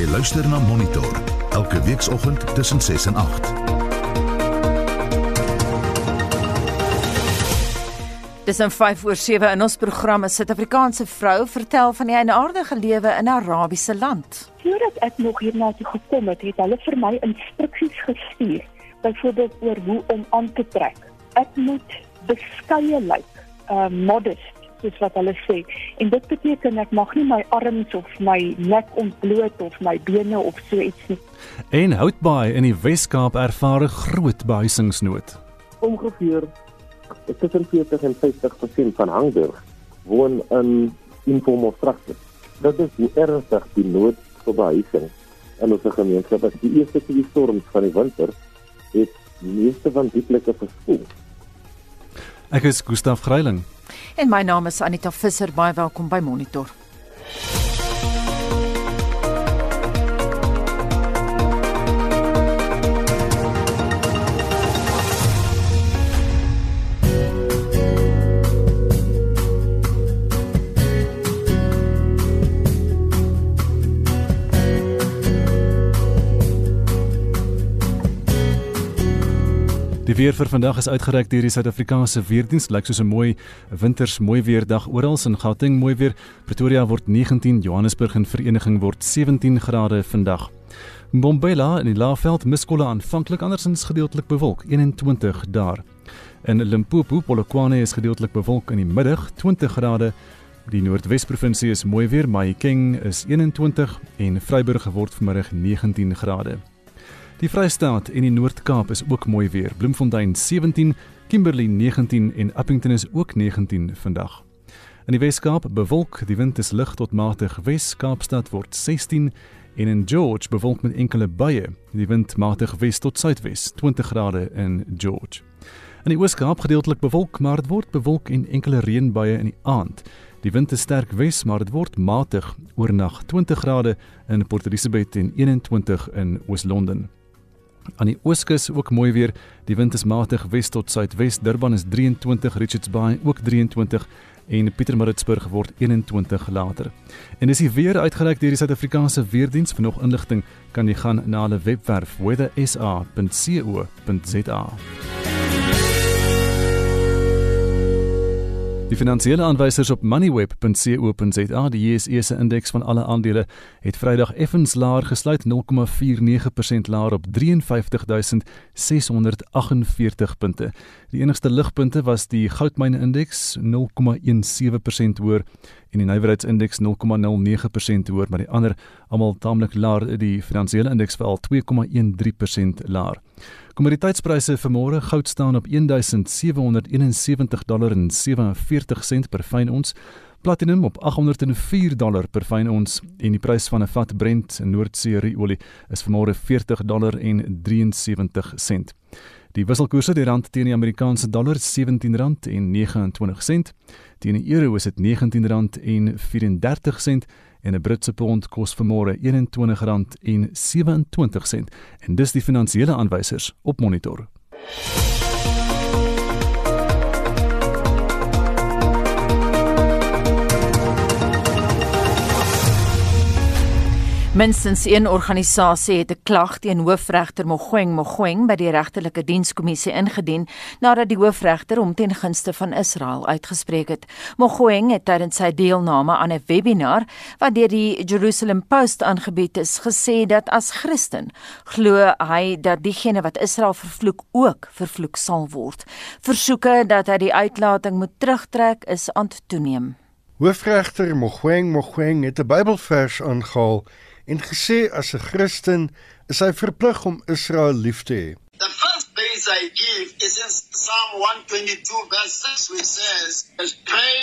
Jy luister na Monitor elke weekoggend tussen 6 en 8. Dis in 5 oor 7 in ons program 'n Suid-Afrikaanse vrou vertel van die eienaardige lewe in 'n Arabiese land. Voordat ek nog hiernatoe gekom het, het hulle vir my instruksies gestuur, byvoorbeeld oor hoe om aan te trek. Ek moet beskeie lyk, uh modest soos wat hulle sê. En dit beteken ek mag nie my arms of my nek ontbloot of my bene of so iets nie. En Houtbaai in die Wes-Kaap ervaar 'n groot behuisingsnood. ongeveer tussen 40 en 50% van Hangburg woon in informal structures. Dit is hoe ernstig die nood vir behuising in ons gemeenskap is. Die eerste twee storms van die winter het die meeste van die plekke verspoel. Ek is Gustaf Greiling. En my naam is Anita Visser, baie welkom by Monitor. Die weer vir vandag is uitgereik deur die Suid-Afrikaanse Weerdienste. Lyk soos 'n mooi winters mooi weerdag oral in Gauteng mooi weer. Pretoria word 19, Johannesburg en Vereniging word 17 grade vandag. Mbombela in die Laagveld miskolle aanvanklik andersins gedeeltelik bewolk 21 daar. In Limpopo, Polokwane is gedeeltelik bewolk in die middag 20 grade. Die Noordwes-provinsie is mooi weer, Mahikeng is 21 en Vryburg word vanmiddag 19 grade. Die Vrystaat en die Noord-Kaap is ook mooi weer. Bloemfontein 17, Kimberley 19 en Appington is ook 19 vandag. In die Wes-Kaap bewolk, die wind is lig tot matig wes, Kaapstad word 16 en in George bewolk met enkele buie. Die wind matig wes tot suidwes, 20 grade in George. In die Oos-Kaap gedeeltelik bewolk, maar dit word bewolk en enkele reënbuie in die aand. Die wind is sterk wes, maar dit word matig oornag, 20 grade in Port Elizabeth en 21 in Oos-London. Aan die ooskus ook mooi weer. Die wind is matig wes tot suidwes. Durban is 23, Richards Bay ook 23 en Pietermaritzburg word 21 later. En dis die weer uitgereik deur die Suid-Afrikaanse Weerdiens. Vir nog inligting kan jy gaan na hulle webwerf weathersa.co.za. Die finansiële aanwysers op moneyweb.co.za, die JSE se indeks van alle aandele, het Vrydag effens laer gesluit 0,49% laer op 53648 punte. Die enigste ligpunte was die goudmyne indeks 0,17% hoër en die nywerheidsindeks 0,09% hoër, maar die ander almal taamlik laer, die finansiële indeks veral 2,13% laer. Kommoditeitspryse vir môre goud staan op 1771 dollar en 47 sent per fyn ons. Platinum op 804 dollar per fyn ons en die prys van 'n vat Brent Noordsee olie is vanmôre 40 dollar en 73 sent. Die wisselkoerse die rand teen die Amerikaanse dollar R17.29 teen die euro is dit R19.34 en 'n Britse pond kos vanmôre R21.27 en dis die finansiële aanwysers op monitor. Minstens een organisasie het 'n klag teen hoofregter Mogoeng Mogoeng by die regtelike dienskommissie ingedien nadat die hoofregter hom ten gunste van Israel uitgespreek het. Mogoeng het tydens sy deelname aan 'n webinar wat deur die Jerusalem Post aangebied is, gesê dat as Christen glo hy dat diegene wat Israel vervloek ook vervloek sal word. Versoeke dat hy die uitlating moet terugtrek is aan toeneem. Hoofregter Mogoeng Mogoeng het 'n Bybelvers aangehaal en gesê as 'n Christen is hy verplig om Israel lief te hê. The first base I give is in Psalm 122, verse 6, which says, Pray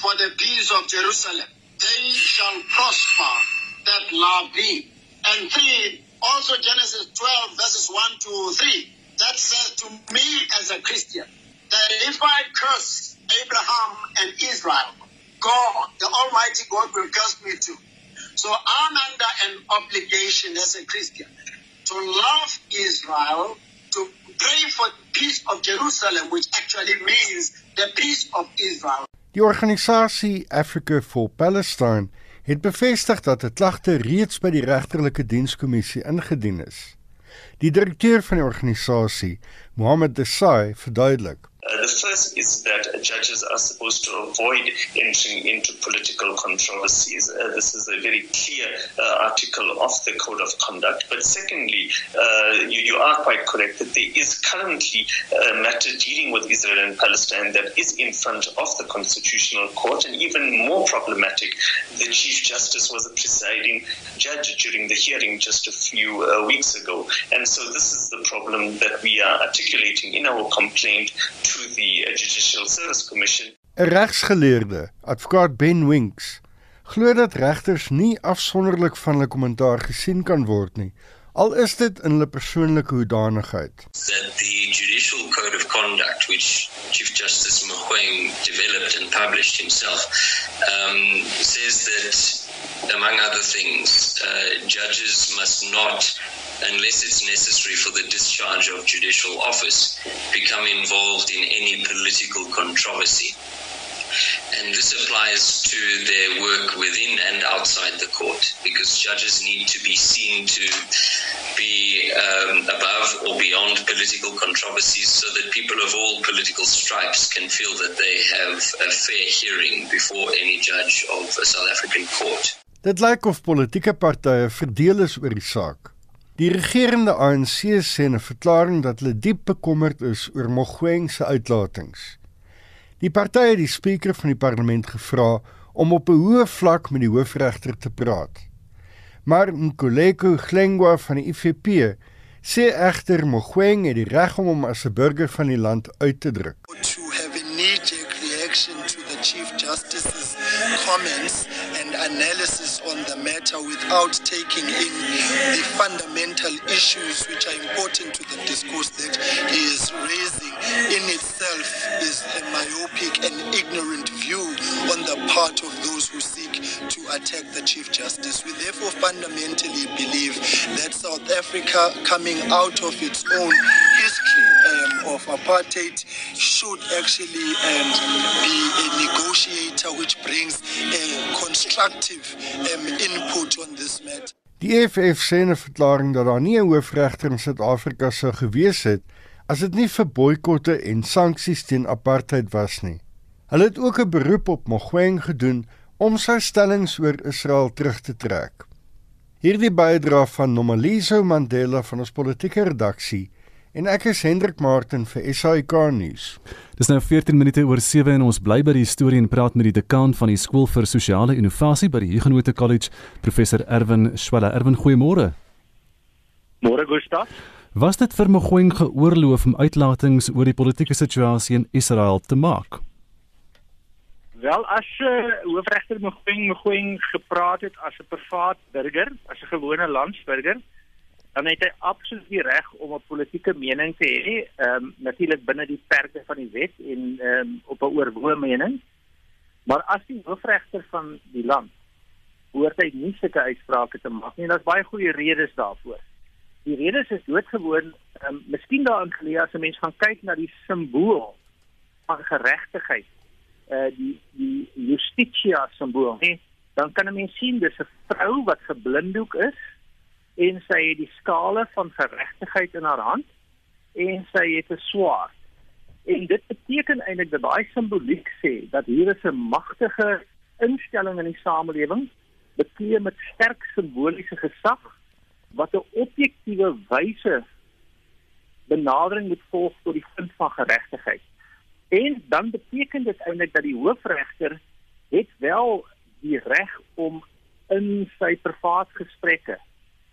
for the peace of Jerusalem. They shall prosper that love thee. And three, also Genesis 12, verses 1 to 3, that says to me as a Christian, that if I curse Abraham and Israel, God, the Almighty God, will curse me too. So I'm under an obligation as a Christian to love Israel, to pray for the peace of Jerusalem, which actually means the peace of Israel. Die organisasie Africa for Palestine het bevestig dat 'n klagte reeds by die regterlike dienskommissie ingedien is. Die direkteur van die organisasie, Mohammed Desai, verduidelik: Uh, the first is that judges are supposed to avoid entering into political controversies. Uh, this is a very clear uh, article of the Code of Conduct. But secondly, uh, you, you, are quite correct that there is currently a matter dealing with Israel and Palestine that is in front of the Constitutional Court. And even more problematic, the Chief Justice was a presiding judge during the hearing just a few uh, weeks ago. And so this is the problem that we are articulating in our complaint to the Judicial Service Commission. 'n Regsgeleerde, advokaat Ben Winks, glo dat regters nie afsonderlik van hulle kommentaar gesien kan word nie, al is dit in hulle persoonlike hoedanigheid. That the Judicial Code of Conduct which Chief Justice Mogoeng developed and published himself um says that among other things uh, judges must not unless it's necessary for the discharge of judicial office, become involved in any political controversy. And this applies to their work within and outside the court because judges need to be seen to be um, above or beyond political controversies so that people of all political stripes can feel that they have a fair hearing before any judge of a South African court. Dit lyk of politieke partye verdeel is oor die saak. Die regerende ANC sê in 'n verklaring dat hulle diep bekommerd is oor Mogoeng se uitlatings. Die party het die spreker van die parlement gevra om op 'n hoë vlak met die hoofregter te praat. Maar Nkoleko Glengwa van die IFP sê egter Mogoeng het die reg om hom as 'n burger van die land uit te druk. To have a knee-jerk reaction to the Chief Justice's comments and analysis on the matter without taking in the fundamental issues which are important to the discourse that he is raising in itself is a myopic and ignorant view on the part of those who seek to attack the Chief Justice. We therefore fundamentally believe that South Africa coming out of its own history um, of apartheid should actually um, be a negotiator which brings a constructive um, input on this matter. Die EFF sê in 'n verklaring dat daar nie 'n hoofregter in Suid-Afrika sou gewees het as dit nie vir boikotte en sanksies teen apartheid was nie. Hulle het ook 'n beroep op Mogoeng gedoen om sy stellings oor Israel terug te trek. Hierdie bydra van Nomaliso Mandela van ons politieke redaksie en ek is Hendrik Martin vir SAK nuus. Dis nou 14 minute oor 7 en ons bly by die storie en praat met die dekaan van die skool vir sosiale innovasie by die Huguenot College, professor Erwin Swela. Erwin, goeiemôre. Môre Gustav. Was dit vir Mogoeng geoorloof om uitlatings oor die politieke situasie in Israel te maak? Wel as uh, hoofregter Mogoeng Mogoeng gepraat het as 'n privaat burger, as 'n gewone landsburger, dan het hy absoluut die reg om 'n politieke mening te hê, ehm um, natuurlik binne die perke van die wet en ehm um, op 'n oorwoë mening. Maar as die hoofregter van die land hoort hy nie sulke uitsprake te maak nie en daar's baie goeie redes daarvoor. Die redes is doodgewoon, ehm um, miskien daarin geleë as 'n mens gaan kyk na die simbool van geregtigheid uh die die justitia simbool nee dan kan 'n mens sien dis 'n vrou wat geblinddoek is en sy het die skale van geregtigheid in haar hand en sy het 'n swaard. En dit beteken eintlik dat daai simboliek sê dat hier is 'n magtige instelling in die samelewing bekleed met sterk simboliese gesag wat 'n objektiewe wyse benadering moet volg tot die punt van geregtigheid En dan beteken dit eintlik dat die hoofregter het wel die reg om in sy privaat gesprekke,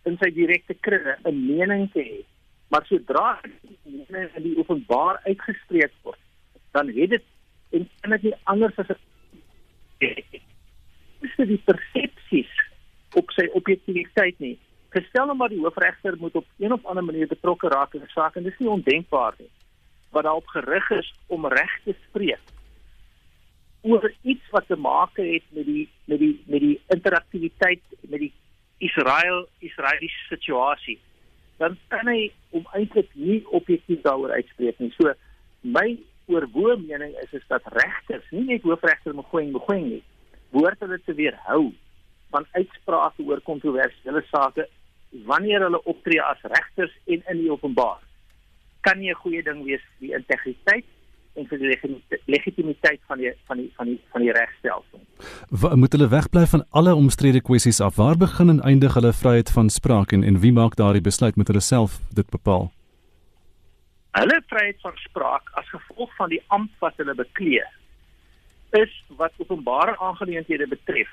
in sy direkte kringe 'n mening te hê. Maar sodra die mening in die openbaar uitgespreek word, dan het dit en kan dit nie anders as 'n is die persepsies op sy objektiviteit nie. Gestel nou maar die hoofregter moet op een of ander manier betrokke raak in 'n saak en dis nie ondenkbaar nie wat daarop gerig is om reg te spreek oor iets wat te maak het met die met die met die interaktiwiteit met die Israel Israeliese situasie dan kan hy om eintlik nie objektief daaroor uitspreek nie. So my oor verboë mening is is dat regters, nie net hoofregter Mogoeng Mogoeng nie, behoort hulle te weerhou van uitsprake oor kontroversiële sake wanneer hulle optree as regters en in die openbaar. Kan nie 'n goeie ding wees die integriteit en vir die legitimiteit van die van die van die van die regstelsel. Moet hulle wegbly van alle omstrede kwessies af? Waar begin en eindig hulle vryheid van spraak en en wie maak daardie besluit met hulle self dit bepaal? Hulle vryheid van spraak as gevolg van die amp wat hulle beklee is wat openbare aangeleenthede betref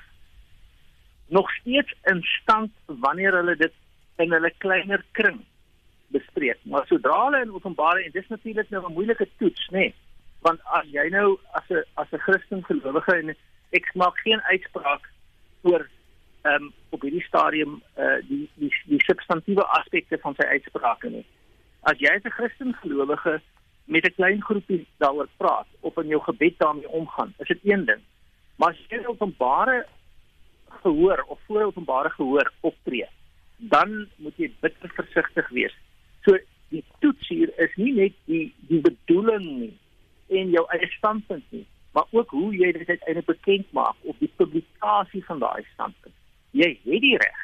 nog steeds in stand wanneer hulle dit in hulle kleiner kring bespreek. Maar sodra hulle in openbare en dis natuurlik nou 'n moeilike toets, nê? Nee, want as jy nou as 'n as 'n Christen gelowige en ek maak geen uitspraak oor ehm um, op hierdie stadium eh uh, die die die substantiëre aspekte van sy uitsprake nie. As jy as 'n Christen gelowige met 'n klein groepie daaroor praat of in jou gebed daarmee omgaan, is dit een ding. Maar as jy openbare gehoor of voor openbare gehoor optree, dan moet jy bitter versigtig wees. So die toets hier is nie net die die bedoeling nie en jou eie standpunt nie, maar ook hoe jy dit uiteindelik bekend maak op die publikasie van daai standpunt. Jy het die reg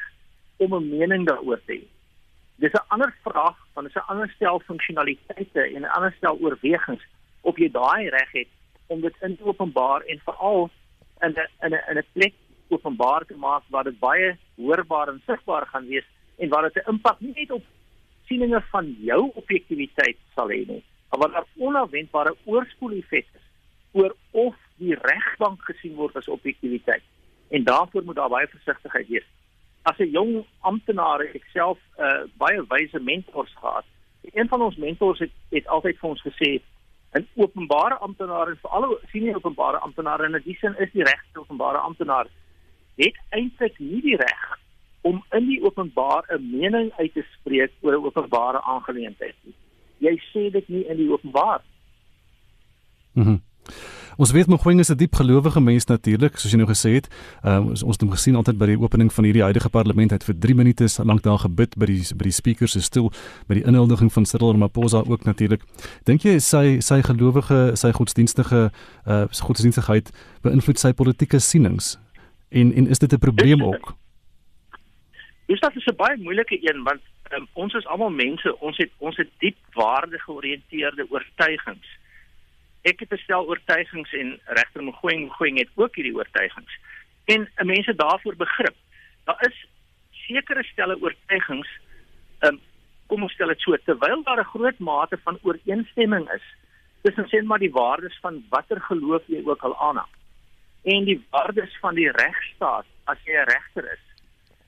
om 'n mening daaroor te hê. Dis 'n ander vraag, want dit is 'n ander stel funksionaliteite en 'n ander stel oorwegings of jy daai reg het om dit in openbaar en veral in 'n in 'n in 'n plek openbaar te maak waar dit baie hoorbaar en sigbaar gaan wees en waar dit 'n impak nie net op sieninge van jou objektiviteit sal hê nie, maar wat 'n onverwendbare oorspoeleffek is oor of die regbank gesien word as objektiviteit. En daarvoor moet daar baie versigtigheid wees. As 'n jong amptenaar ek self 'n uh, baie wyse mentors gehad. Een van ons mentors het het altyd vir ons gesê 'n openbare amptenaar en veral senior openbare amptenaar en in die sin is die regte openbare amptenaar het eintlik nie die reg om in die openbaar 'n mening uit te spreek oor 'n openbare aangeleentheid nie. Jy sê dit nie in die openbaar. Mhm. Mm ons weet Mogoeng is 'n diep gelowige mens natuurlik, soos jy nou gesê het. Uh, ons ons het hom gesien altyd by die opening van hierdie huidige parlement. Het vir 3 minute lank daar gebid by die by die speakers se stoel by die inhuldiging van Cyril Ramaphosa ook natuurlik. Dink jy sy sy gelowige, sy godsdienstige uh godsdienstigheid beïnvloed sy politieke sienings? En en is dit 'n probleem ook? Dis dit is 'n baie moeilike een want um, ons is almal mense, ons het ons het diep waarde georiënteerde oortuigings. Ek het stel oortuigings en regter Mogoeng Mogoeng het ook hierdie oortuigings. En 'n mense daarvoor begrip. Daar is sekere stelle oortuigings, um, kom ons stel dit so, terwyl daar 'n groot mate van ooreenstemming is tussen sê maar die waardes van watter geloof jy ook al aanhang en die waardes van die regstaat as jy 'n regter is,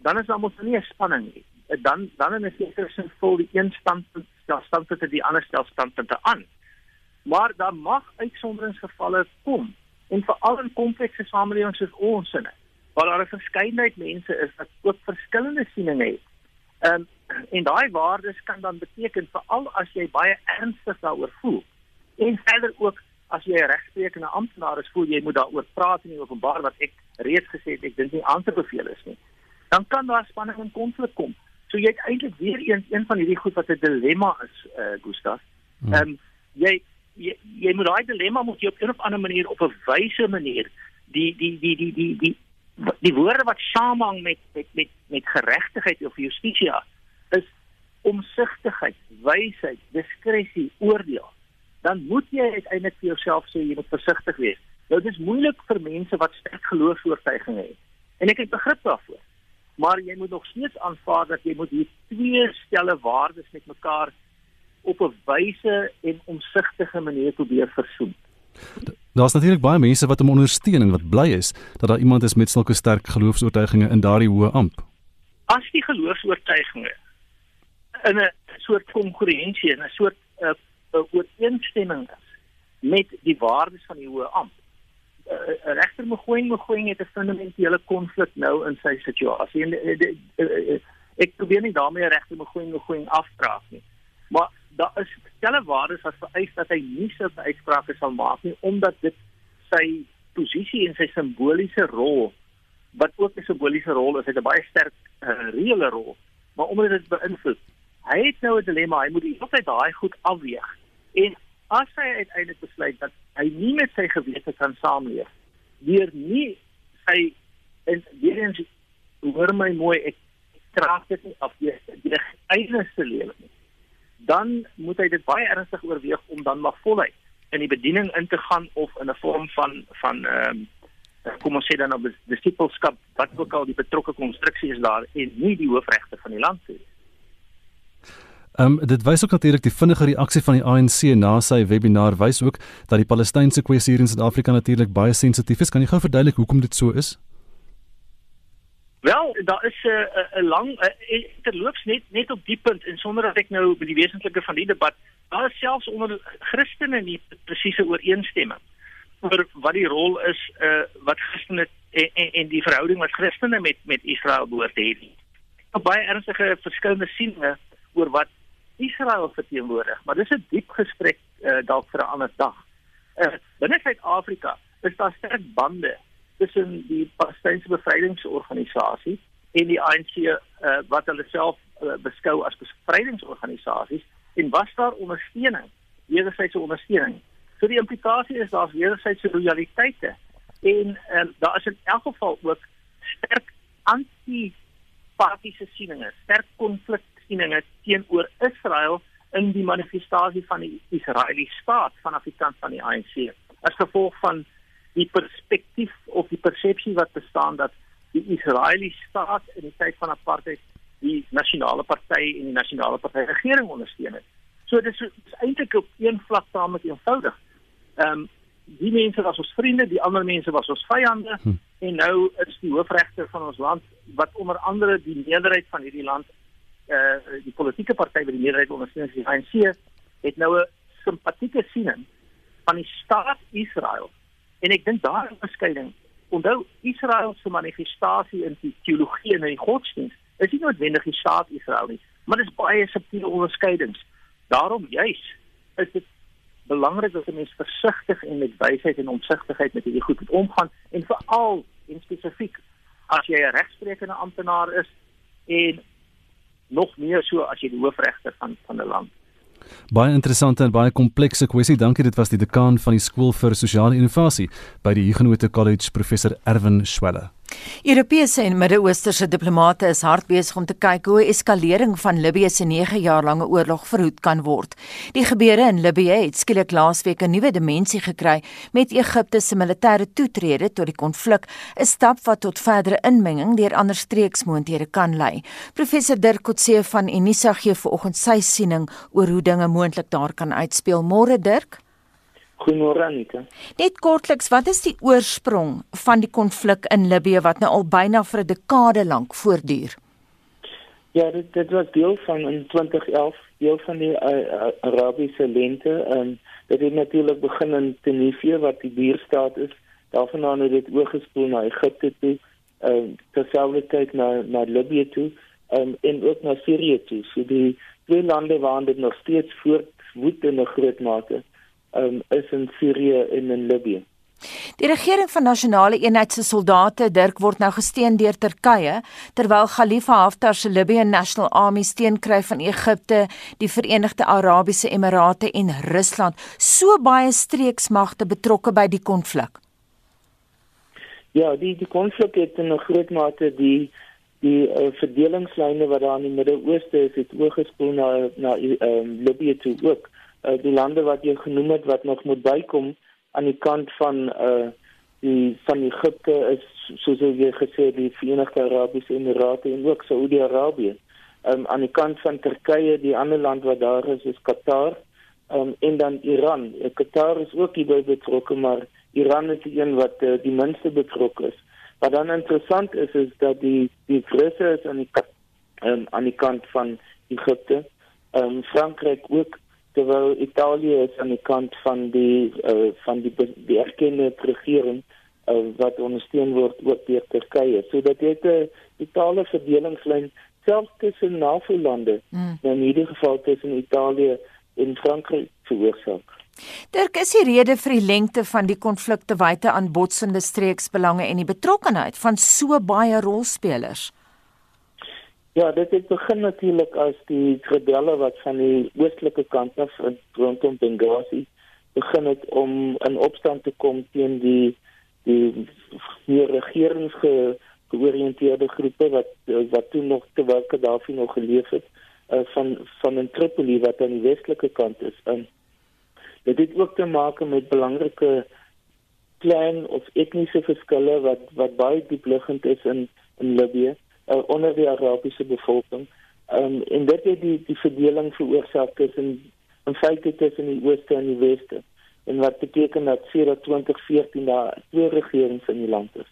dan is daar mos nie 'n spanning nie. Dan dan in 'n sekere sin vul die een standpunt daar standpunte die ander stel standpunte aan. Maar daar mag uitsonderingsgevalle kom en veral in komplekse samelewings soos ons in waar daar 'n verskeidenheid mense is wat ook verskillende sieninge het. Um, en daai waardes kan dan beteken veral as jy baie ernstig daaroor voel en verder ook as jy 'n regsprekende amptenaar is, voel jy moet daaroor praat in openbaar wat ek reeds gesê het ek dink nie aan te beveel is nie. Dan kan daar spanning en konflik kom. So jy het eintlik weer eens een van hierdie goed wat 'n dilemma is, eh uh, Gustaf. Hmm. Ehm um, jy, jy jy moet daai dilemma moet jy op 'n of ander manier op 'n wyse manier die die die die die die die woorde wat samehang met met met met geregtigheid of justisie is omsigtigheid, wysheid, diskresie, oordeel dan moet jy uiteindelik vir jouself sê jy moet versigtig wees. Nou dis moeilik vir mense wat sterk geloofsoortuigings het. En ek het begrip daarvoor. Maar jy moet nog steeds aanvaar dat jy moet hier twee stelle waardes met mekaar op 'n wyse en omsigtige manier probeer versoen. Daar's natuurlik baie mense wat hom ondersteun en wat bly is dat daar iemand is met sulke sterk geloofsoortuigings in daardie hoë amp. As die geloofsoortuigings in 'n soort kongruensie en 'n soort uh, 'n ooreenstemming is met die waardes van die hoë amp. Uh, regter Mogoeng Mogoeng het 'n fundamentele konflik nou in sy situasie. En uh, uh, uh, ek probeer nie daarmee regter Mogoeng Mogoeng afstraaf nie. Maar daar is stelle waardes wat vereis dat hy nie sulke uitsprake sal maak nie omdat dit sy posisie en sy simboliese rol wat ook 'n simboliese rol is, het 'n baie sterk uh, reële rol, maar omdat dit beïnvloed. Hy het nou 'n dilemma, hy moet die hele tyd daai goed afweeg. En as hy uiteindelik besluit dat hy nie met sy gewete kan saamleef deur nie sy en weer eens hoor my mooi ek kraak dit nie af die die eindigste lewe nie dan moet hy dit baie ernstig oorweeg om dan maar voluit in die bediening in te gaan of in 'n vorm van van ehm um, kom ons sê dan op disipelskap wat ook al die betrokke konstruksie is daar en nie die hoofregter van die land nie. Ehm um, dit wys ook natuurlik die vinnige reaksie van die ANC na sy webinar wys ook dat die Palestynse kwessie hier in Suid-Afrika natuurlik baie sensitief is. Kan jy gou verduidelik hoekom dit so is? Wel, daar is 'n uh, 'n lang uh, terloops net net op die punt en sonder dat ek nou by die wesentlike van die debat, daar is selfs onder Christene nie presiese ooreenstemming oor wat die rol is uh wat Christene en, en, en die verhouding wat Christene met met Israel behoort te hê. Daar baie ernstige verskillende sieninge oor wat Israel verteenwoordig, maar dis 'n diep gesprek uh dalk vir 'n ander dag. Uh binne Suid-Afrika is daar sterk bande tussen die Palestynse Bevrydingsorganisasie en die ANC uh, wat hulle self uh, beskou as bevrydingsorganisasies en was daar ondersteuning, wederwysige ondersteuning. So die implikasie is daar's wederwysige lojaliteite en uh, daar is in elk geval ook sterk anti-partiese sieninge, sterk konfliksieninge teenoor Israel in die manifestasie van die Israeliese staat vanaf die kant van die ANC as gevolg van die perspektief of die persepsie wat bestaan dat die Israeliese staat in die tyd van apartheid die nasionale party en die nasionale party regering ondersteun het. So dis, dis eintlik op een vlak taamlik eenvoudig. Ehm um, die mense was ons vriende, die ander mense was ons vyande hm. en nou is die hoofregter van ons land wat onder andere die meerderheid van hierdie land uh, die politieke party wat die meerderheid ondersteun, die ANC, het nou 'n simpatieke siening van die staat Israel En ek dink daar 'n beskeiding. Onthou Israel se manifestasie in die teologie en in die godsdienst is nie noodwendig die staat Israel nie, maar dit is baie subtiele onderskeidings. Daarom juis is dit belangrik dat mense versigtig en met wysheid en omsigtigheid met hierdie goed moet omgaan en veral en spesifiek as jy 'n regsprekende amptenaar is en nog meer so as jy die hoofregter van van 'n land Baie interessante en baie komplekse kwessie. Dankie, dit was die dekaan van die skool vir sosiale innovasie by die Huguenot College, professor Erwin Schwelle. Europese en Midde-Oosterse diplomate is hard besig om te kyk hoe 'n eskalering van Libië se 9 jaar lange oorlog verhoed kan word. Die gebeure in Libië het skielik laasweek 'n nuwe dimensie gekry met Egipte se militêre toetrede tot die konflik, 'n stap wat tot verdere inmenging deur ander streeksmoonthede kan lei. Professor Dirk Coetzee van Unisa gee vanoggend sy siening oor hoe dinge moontlik daar kan uitspeel. Môre Dirk Goeiemôre Anita. Net kortliks, wat is die oorsprong van die konflik in Libië wat nou al byna vir 'n dekade lank voortduur? Ja, dit dit was deel van in 2011, deel van die uh, Arabiese lente en um, dit het natuurlik begin in Tunesië wat die buurstaat is. Daarvan het dit oorgespoel na Egipte toe, ehm uh, terselfdertyd na na Libië toe um, en ook na Sirië toe. So die twee lande waar dit nog steeds voortwoed in 'n groot mate um, is in Sirië en in Libië. Die regering van nasionale eenheid se soldate Dirk word nou gesteun deur Turkye terwyl Khalifa Haftar se Libyan National Army steun kry van Egipte, die Verenigde Arabiese Emirate en Rusland. So baie streeksmagte betrokke by die konflik. Ja, die die konflik het in 'n groot mate die die uh, verdelingslyne wat daar in die Midde-Ooste is, het oorgespoel na na um, Libië toe ook uh, die lande wat jy genoem het wat nog moet bykom aan die kant van uh die van Egipte is soos jy gesê die Verenigde Arabiese Emirate en ook Saudi-Arabië. Um aan die kant van Turkye, die ander land wat daar is is Qatar. Um en dan Iran. Uh, Qatar is ook hierby betrokke, maar Iran is die een wat uh, die minste betrokke is. Wat dan interessant is is dat die die Russe is aan die um, aan die kant van Egipte. Um Frankryk ook terwyl Italië is aan die kant van die uh, van die die erkende regering uh, wat ondersteun word ook deur Turkye. So dit 'n totale verdelingslyn selfs tussen NAVO-lande, mm. in hierdie geval tussen Italië en Frankryk veroorsaak. Dirk is die rede vir die lengte van die konflikte wyte aan botsende streeksbelange en die betrokkeheid van so baie rolspelers. Ja, dit het begin natuurlik as die rebelle wat van die oostelike kant af rondom Benghazi begin het om in opstand te kom teen die die meer regerings georiënteerde groepe wat wat toe nog terwyl Gaddafi nog geleef het uh, van van in Tripoli wat aan die westelike kant is. En dit het ook te maak met belangrike klein of etniese verskille wat wat baie diepliggend is in in Libië uh, onder die Arabiese bevolking. Um, en dit het die die verdeling veroorsaak tussen in feite tussen die ooste en die weste en wat beteken dat sedert 2014 daar twee regerings in die land is.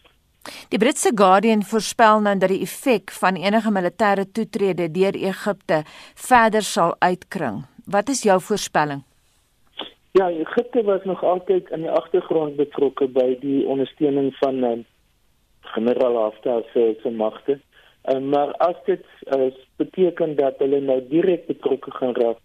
Die Britse Guardian voorspel nou dat die effek van enige militêre toetrede deur Egipte verder sal uitkring. Wat is jou voorspelling? Ja, Egipte was nog altyd in die agtergrond betrokke by die ondersteuning van uh, generaal Haftar se se magte. Uh, maar as dit uh, beteken dat hulle nou direk betrokke gaan raak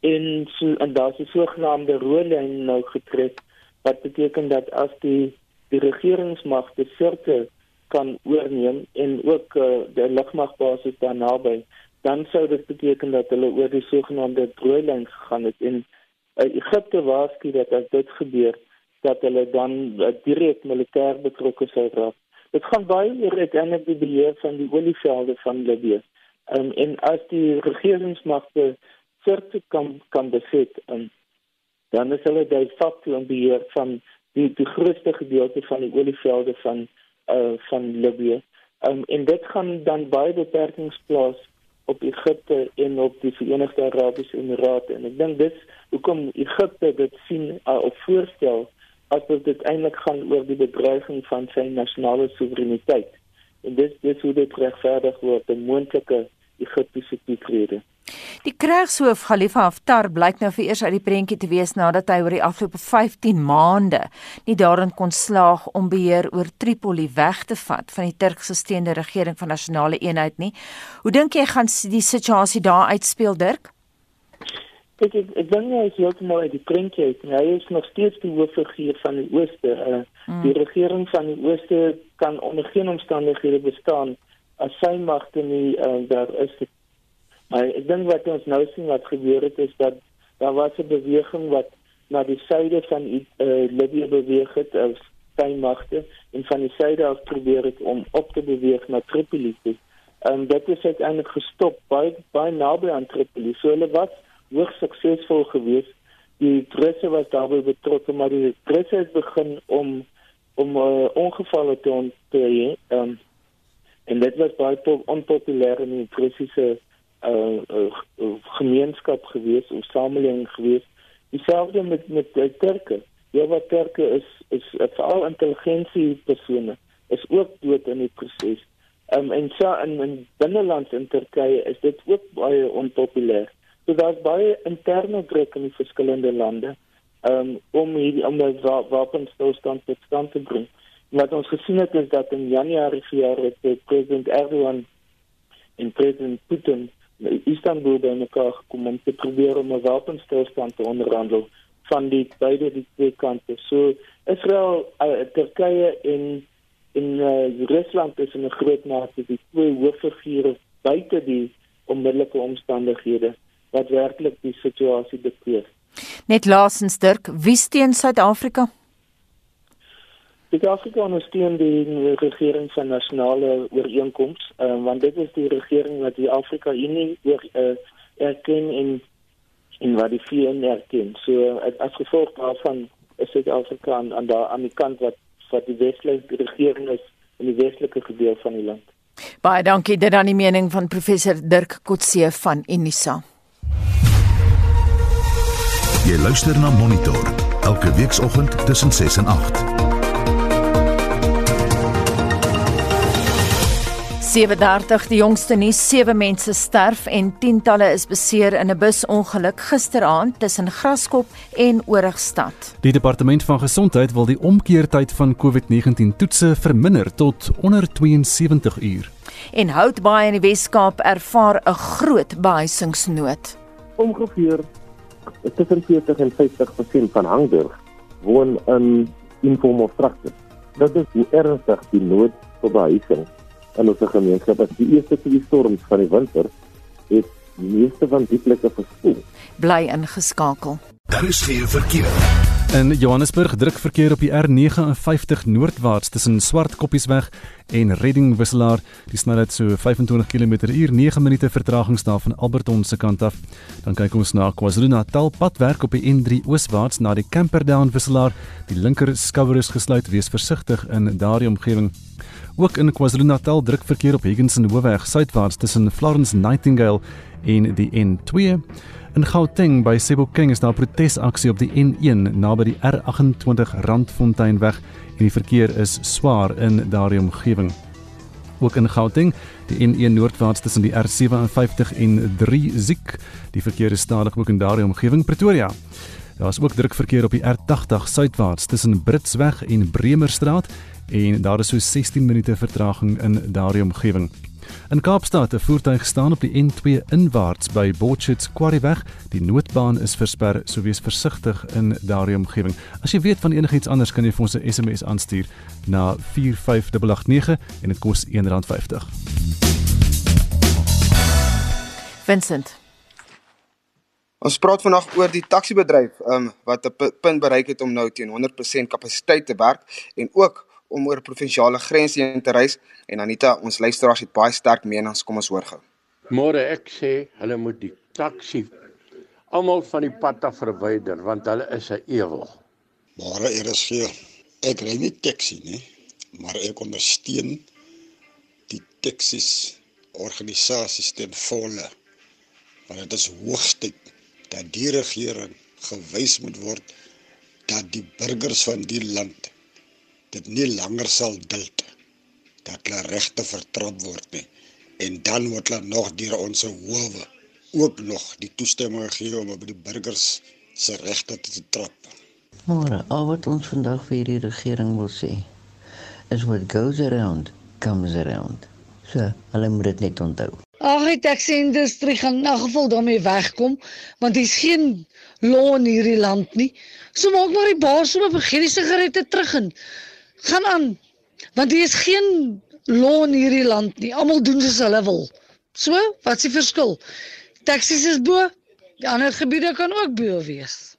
en so en daar's 'n sogenaamde rooi lyn nou getrek wat beteken dat as die die regeringsmagte sirte kan oorneem en ook uh, die lugmagbasis daar naby dan sou dit beteken dat hulle oor die sogenaamde rooi lyn gegaan het en uh, Egipte waarsku dat as dit gebeur dat hulle dan uh, direk militêr betrokke sou raak dit gaan baie oor uiteindelik die beheer van die olievelde van Libië um, en as die regeringsmagte sirte kan kan beset um, dan is hulle die facto in beheer van die die grootste gedeelte van die olievelde van uh van Libië. Um en dit gaan dan baie beperkings plaas op Egipte en op die Verenigde Arabiese Emirate en ek dink dis hoekom Egipte dit sien uh, of voorstel asof dit eintlik gaan oor die bedreiging van sy nasionale soewereiniteit. En dis dis hoe dit regverdig word 'n moontlike Egiptiese toetrede. Die krijgshoof Khalifa Haftar blyk nou vir eers uit die prentjie te wees nadat hy oor die afgelope 15 maande nie daarin kon slaag om beheer oor Tripoli weg te vat van die Turkse-gesteunde regering van nasionale eenheid nie. Hoe dink jy gaan die situasie daar uitspeel, Dirk? Ek ek, ek dink hy is heeltemal uit die prentjie uit. Hy is nog steeds die hooffiguur van die Ooste. Uh, mm. Die regering van die Ooste kan onder geen omstandighede bestaan as sy magte nie uh, daar is Maar ek dink wat ons nou sien wat gebeur het is dat daar was 'n beweging wat na die suide van uh, Libië beweeg het as steenmagte en van die suide af probeer het om op te beweeg na Tripoli. En um, dit is uiteindelik gestop by by naby aan Tripoli. So hulle was hoogs suksesvol geweest. Die Russe was daarbey betrokke, maar die Russe het begin om om uh, ongevalle te onttree. Um, en dit was baie onpopulêr in die Russiese uh, uh, gemeenskap gewees of samelewing gewees. Dieselfde met met die Turke. Ja wat Turke is is veral intelligensie persone is ook dood in die proses. Um, en so in, in binneland in Turkye is dit ook baie onpopulêr. So daar's baie interne druk in die verskillende lande um, om hier om 'n wapenstilstand tot stand te bring. Wat ons gesien het is dat in Januarie verjaar het president Erdogan en president Putin Istanbul by mekaar gekom om te probeer om 'n wapenstilstand te onderhandel van die beide die twee kante. So Israel, uh, Turkye en en uh, Rusland is in 'n groot mate die twee hooffigure buite die onmiddellike omstandighede wat werklik die situasie bekleur. Net laasens Dirk, wie steun Suid-Afrika? Suid-Afrika ondersteun die regering van nasionale ooreenkomste, uh, want dit is die regering wat die Afrika Unie oor uh, erken en en wat die VN erken. So as gevolg daarvan is Suid-Afrika aan, aan daar aan die kant wat wat die westelike regering is in die westelike gedeelte van die land. Baie dankie dit aan die mening van professor Dirk Kotse van Unisa. Jy luister na Monitor elke weekoggend tussen 6 en 8. 7:30 die jongste nuus, sewe mense sterf en tientalle is beseer in 'n busongeluk gisteraand tussen Graskop en Origstad. Die departement van gesondheid wil die omkeertyd van COVID-19 toetse verminder tot onder 72 uur. En Houtbaai in die Wes-Kaap ervaar 'n groot behuisingsnood. Ongeveer tussen 40 en 50% van Hangburg woon in informal structures. Dit is hoe ernstig die nood vir behuising in ons gemeenskap as die eerste twee storms van die winter het die meeste van die plekke verspoel. Bly ingeskakel. Daar is geen verkeer. In Johannesburg druk verkeer op die R59 noordwaarts tussen Swartkoppiesweg en Redding Wisselaar. Die snelheid so 25 km/h, 9 minute vertraging staan van Alberton se kant af. Dan kyk ons na KwaZulu-Natal padwerk op die N3 ooswaarts na die Camperdown Wisselaar. Die linker skouer is gesluit, wees versigtig in daardie omgewing. Ook in KwaZulu-Natal druk verkeer op Higginson Hoofweg suidwaarts tussen Florence Nightingale en die N2. In Gauteng by Sebokeng is daar protesaksie op die N1 naby die R28 Randfonteinweg en die verkeer is swaar in daardie omgewing. Ook in Gauteng, die N1 noordwaarts tussen die R57 en 3 Ziek, die verkeer is stadig ook in daardie omgewing Pretoria. Daar is ook druk verkeer op die R80 suidwaarts tussen Britsweg en Bremerstraat en daar is so 16 minute vertraging in daardie omgewing. In Kaapstad 'n voertuig staan op die N2 inwaarts by Botchet's Quarryweg. Die noodbaan is versper, so wees versigtig in daardie omgewing. As jy weet van enigiets anders, kan jy vir ons 'n SMS aanstuur na 45889 en dit kos R1.50. Vincent Ons praat vandag oor die taksiebedryf um, wat 'n punt bereik het om nou teen 100% kapasiteit te werk en ook om oor provinsiale grense heen te reis en Anita, ons luisteraars het baie sterk menings, kom ons hoor gou. Môre ek sê hulle moet die taxi almal van die pad af verwyder want hulle is 'n ewel. Môre is veel. Ek ry nie taxi nie, maar ek ondersteun die taxis organisasies ten volle. Want dit is hoogtyd dat die regering gewys moet word dat die burgers van die land dit nie langer sal duld dat hulle regte vertrap word nie en dan moet hulle nog deur ons howe ook nog die toestemming gee om op die burgers se regte te trap. Maar al wat ons vandag vir die regering wil sê is what goes around comes around. So, hulle moet dit net onthou. Ag, die taxi-industrie gaan in geval daarmee wegkom want daar's geen law in hierdie land nie. So maak maar die baas so 'n begin die sigarette terug in gaan aan. Want hier is geen law in hierdie land nie. Almal doen soos hulle wil. So, wat is die verskil? Taxis is bo, die ander gebiede kan ook bo wees.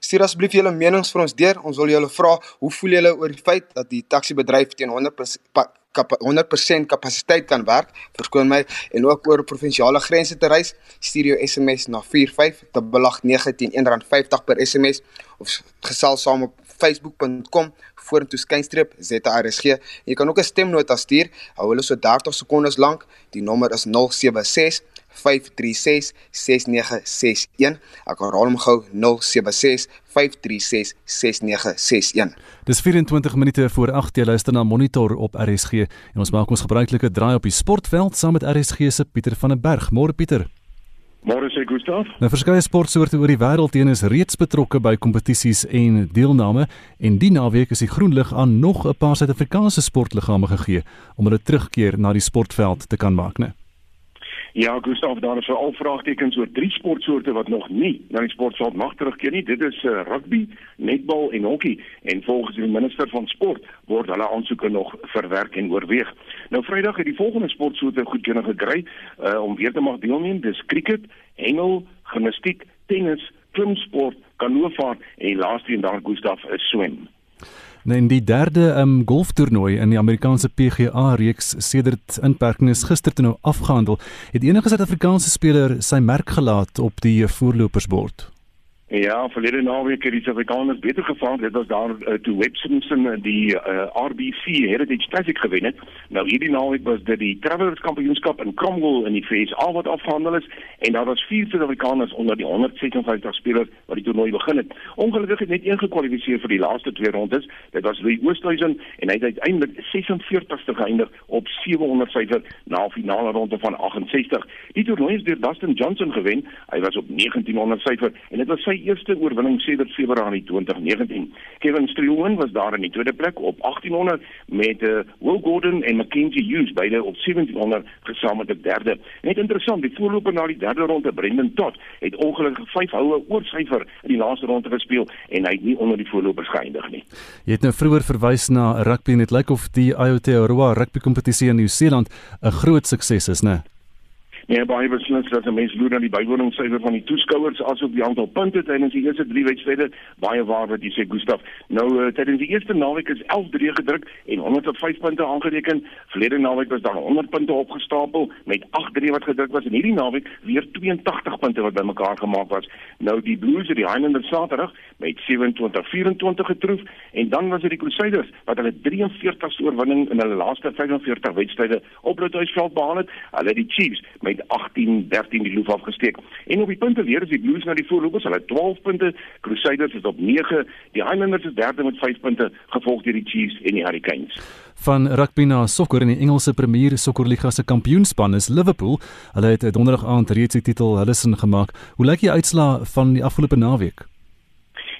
Stuur asseblief julle menings vir ons deur. Ons wil julle vra, hoe voel julle oor die feit dat die taxi-bedryf teen 100% 100% kapasiteit kan werk, verskoon my, en ook oor provinsiale grense te reis, stuur jou SMS na 4589 teen R1.50 per SMS of gesels saam op facebook.com vorentoe skynstreep ZRSG. Jy kan ook 'n stemnota stuur. Hou hulle so 30 sekondes lank. Die nommer is 076 536 6961. Ek herhaal hom gou 076 536 6961. Dis 24 minute voor 8 jy luister na Monitor op RSG en ons maak ons gebruikelike draai op die sportveld saam met RSG se Pieter van der Berg. Môre Pieter. Môre sê Gustaf. Nou verskeie sportsoorte oor die wêreld heen is reeds betrokke by kompetisies en deelname en die naweek is die groen lig aan nog 'n paar Suid-Afrikaanse sportliggame gegee om hulle terugkeer na die sportveld te kan maak, né? Ja, Gustav, daar is veral vraagtekens oor drie sportsoorte wat nog nie na die sportveld mag terugkeer nie. Dit is uh, rugby, netbal en hokkie en volgens die minister van sport word hulle aansoeke nog verwerk en oorweeg. Nou Vrydag het die volgende sportsoorte goedkeuring gekry uh, om weer te mag deelneem. Dis cricket, hengel, gimnastiek, tennis, klimsport, kanoevaart en laaste een daar Gustav is swem. Nou in die derde um, golftoernooi in die Amerikaanse PGA reeks sedert inperkings gister toe nou afgehandel, het enige Suid-Afrikaanse speler sy merk gelaat op die voorlopersbord. Ja, verlede naweek het die Suid-Afrikaners beter gevaar. Dit was daar uh, toe Webb Simpson die uh, eh, RBC Heritage Classic gewen het. Nou hierdie naweek was dit die Travelers Kampioenskap in Cromwell in die VS wat afgehandel is en daar was vier Suid-Afrikaners onder die 156 spelers wat die toernooi begin het. Ongelukkig het net een gekwalifiseer vir die laaste twee rondes. Dit was Louis Oosthuizen en hy het uiteindelik 46ste geëindig op 700 syfer na finale ronde van 68. Die toernooi is deur Dustin Johnson gewen. Hy was op 1900 syfer en dit was sy eerste oorwinning sedert Februarie 2019. Kevin Stroomen was daar in die tweede plek op 1800 met uh, Will Gordon en Mackenzie Hughes beide op 1700 gesamentlik derde. Net interessant, die voorloper na die derde ronde, Brendan Todd, het ongelukkig 5 houe oorsyfer in die laaste ronde gespeel en hy het nie onder die voorlopers geëindig nie. Jy het nou vroeër verwys na rugby en dit lyk of die Aotearoa rugby kompetisie in Nieu-Seeland 'n groot sukses is, né? Ja, baie beslis dat 'n mens loer na die bywoningssyfer van die toeskouers asook die aantal punte tydens die eerste 3 wedstryde. Baie waar wat jy sê Gustaf. Nou uh, tydens die eerste naweek is 11-3 gedruk en 105 punte aangereken. Verlede naweek was daar 100 punte opgestapel met 8-3 wat gedruk was en hierdie naweek weer 82 punte wat bymekaar gemaak was. Nou die Blues het die Highlanders Saterdag met 27-24 getroof en dan was dit die Crusaders wat hulle 43ste oorwinning in hulle laaste 45 wedstryde op Roodhuisveld behaal het. Hulle die Chiefs met 18-13 die loof afgesteek. En op die punte leer is die Blues na die voorlopers, hulle het 12 punte, Crusaders is op 9, die Highlanders is derde met 5 punte, gevolg deur die Chiefs en die Hurricanes. Van rugby na sokker in die Engelse Premier Sokkerliga se kampioenspan is Liverpool. Hulle het donderdag aand reeds die titel hulle sin gemaak. Hoe lyk die uitslaa van die afgelope naweek?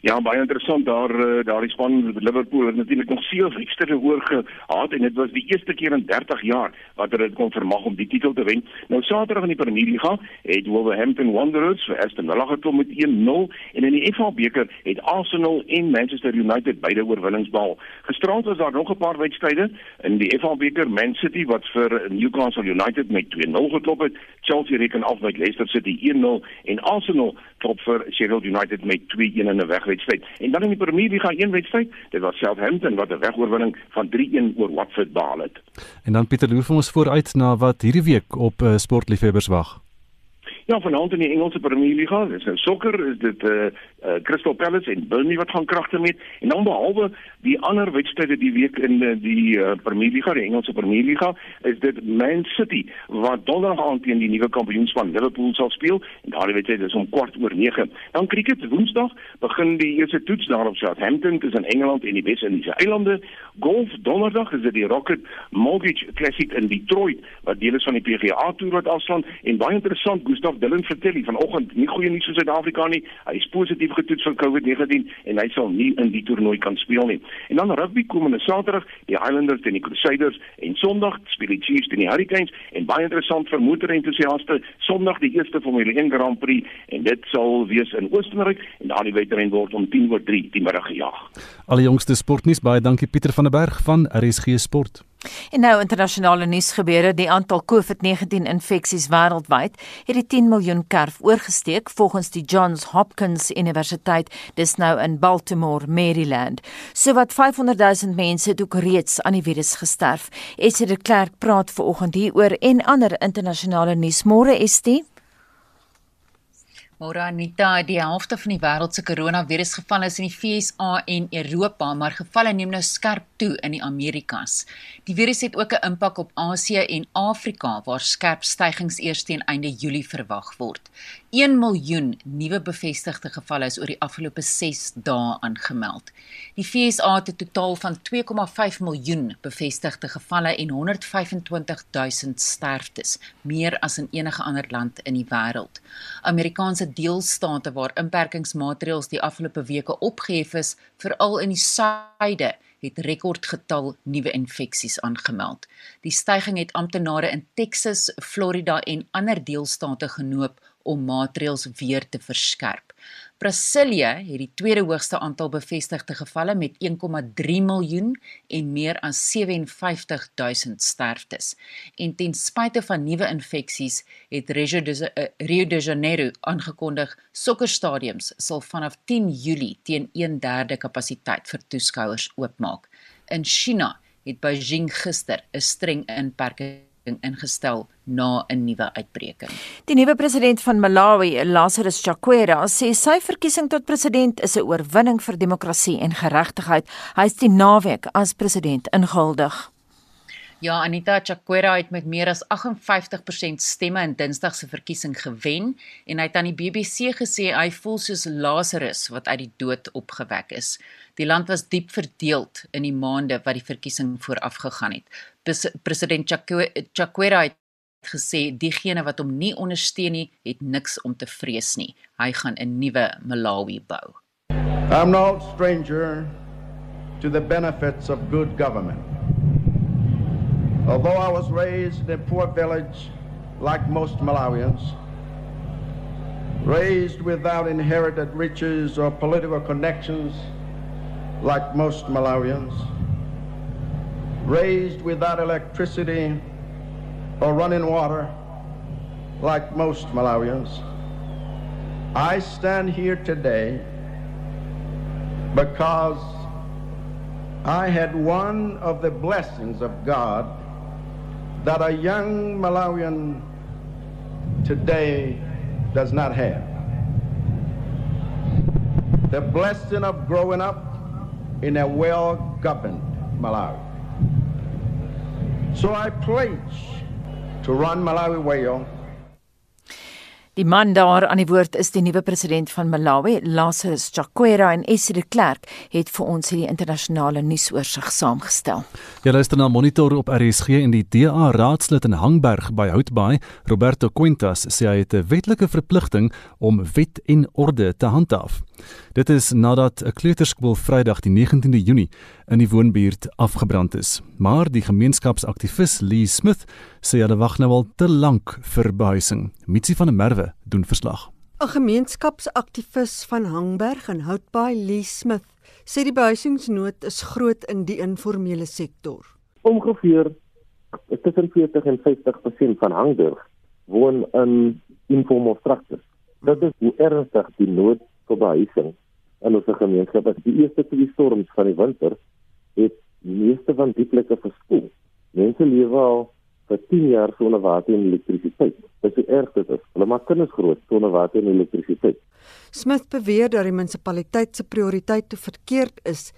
Ja, baie interessant daar eh, daar die span Liverpool het natuurlik nog sewe wedstryde oor gehad en dit was die eerste keer in 30 jaar wat hulle kon vermag om die titel te wen. Nou Saterdag in die Premier League het Wolverhampton Wanderers vir Aston Villa gekom met 1-0 en in die FA beker het Arsenal en Manchester United beide oorwinnings behaal. Gisterand was daar nog 'n paar wedstryde in die FA beker Man City wat vir Newcastle United met 2-0 geklop het. Chelsea reken af met Leicester City 1-0 en Arsenal klop vir Sheffield United met 2-1 in 'n weg wedstryd. En dan in die Premier League een wedstryd, dit was Southampton wat 'n wegoorwinning van 3-1 oor Watford behaal het. En dan Pieter Loer vir ons vooruit na wat hierdie week op uh, sportliefhebbers wag. Ja, vanaand in die Engelse Premier League, dis nou sokker, is dit eh uh, uh, Crystal Palace en Burnley wat gaan kragte met en dan behalwe die ander wedstryde die week in uh, die uh, Premier League, die Engelse Premier League, is dit Man City wat donderdag aand teen die nuwe kampioenspan Liverpool sal speel en daardie wedstryd is om kwart oor 9. Dan cricket Woensdag begin die eerste toets daar op Southampton tussen Engeland en die Wes-Indiese eilande. Golf donderdag is dit die Rocket Mortgage Classic in Detroit wat deel is van die PGA Tour wat afslaan en baie interessant Gustav Dillon vertel hy vanoggend nie goeie nuus vir Suid-Afrika nie. Hy is positief getoets vir COVID-19 en hy sal nie in die toernooi kan speel nie. En dan rugby komende Saterdag, die Highlanders teen die Crusaders en Sondag speel die Chiefs teen die Hurricanes en baie interessant vir motorentoesiaste, Sondag die eerste Formule 1 Grand Prix en dit sal wees in Oostenryk en daardie wedren word om 10:03 die middag gejaag. Alle jongste sportnuus baie dankie Pieter van der Berg van RSG Sport. En nou internasionale nuus gebeure, die aantal COVID-19 infeksies wêreldwyd het die 10 miljoen kerf oorgesteek volgens die Johns Hopkins Universiteit, dis nou in Baltimore, Maryland. Sowat 500 000 mense het ook reeds aan die virus gesterf. Esie de Klerk praat veraloggend hieroor en ander internasionale nuus. Môre Estie. Môre Anita, die helfte van die wêreld se koronavirusgevalle is in die FSA en Europa, maar gevalle neem nou skerp toe in die Amerikas. Die virus het ook 'n impak op Asië en Afrika waar skerp stygings eers teen einde Julie verwag word. 1 miljoen nuwe bevestigde gevalle is oor die afgelope 6 dae aangemeld. Die FSA het 'n totaal van 2,5 miljoen bevestigde gevalle en 125 000 sterftes, meer as in enige ander land in die wêreld. Amerikaanse deelstate waar inperkingsmaatreëls die afgelope weke opgehef is, veral in die suide, het rekordgetal nuwe infeksies aangemeld. Die stygings het amptenare in Texas, Florida en ander deelstate genoop om maatreëls weer te verskerp. Brasilië het die tweede hoogste aantal bevestigde gevalle met 1,3 miljoen en meer as 57 000 sterftes. En ten spyte van nuwe infeksies het Rio de, Rio de Janeiro aangekondig sokkerstadiums sal vanaf 10 Julie teen 1/3 kapasiteit vir toeskouers oopmaak. In China het Beijing gister 'n streng inperking ingestel na 'n nuwe uitbreking. Die nuwe president van Malawi, Lazarus Chakwera, sê sy verkiesing tot president is 'n oorwinning vir demokrasie en geregtigheid. Hy is die naweek as president ingehuldig. Ja, Anita Chakwera het met meer as 58% stemme in Dinsdag se verkiesing gewen en hy het aan die BBC gesê hy voel soos Lazarus wat uit die dood opgewek is. Die land was diep verdeeld in die maande wat die verkiesing voorafgegaan het. President Chakwera het gesê diegene wat hom nie ondersteun nie, het niks om te vrees nie. Hy gaan 'n nuwe Malawi bou. I'm no stranger to the benefits of good government. Although I was raised in a poor village like most Malawians, raised without inherited riches or political connections like most Malawians, raised without electricity or running water, like most Malawians. I stand here today because I had one of the blessings of God that a young Malawian today does not have. The blessing of growing up in a well governed Malawi. So I pledge to run Malawi well Die man daar aan die woord is die nuwe president van Malawi, Lazarus Chakwera en Essie de Klerk het vir ons hierdie internasionale nuusoorseig saamgestel. Jy luister na Monitor op RSG en die DA raadslid in Hangberg by Houtbaai, Roberto Quintas, sê hy het 'n wetlike verpligting om wet en orde te handhaaf. Dit is nadat 'n kleuterskool Vrydag die 19de Junie in die woonbuurt afgebrand is. Maar die gemeenskapsaktivis Lee Smith sê hulle wag nou al te lank vir behuising. Mitsi van der Merwe doen verslag. 'n Gemeenskapsaktivis van Hangberg en Houtbaai, Lee Smith, sê die behuisingsnood is groot in die informele sektor. Ongeveer tussen 40 en 50% van Hangberg woon in informele structures. Dit is hoe ernstig die nood vir behuising in ons gemeenskap. As die eerste twee storms van die winter het die meeste van die plekke verspoel. Mense lewe al vir 10 jaar sonder water en elektrisiteit. Dit is erg dit is. Hulle maak kinders groot sonder water en elektrisiteit. Smith beweer dat die munisipaliteit se prioriteit te verkeerd is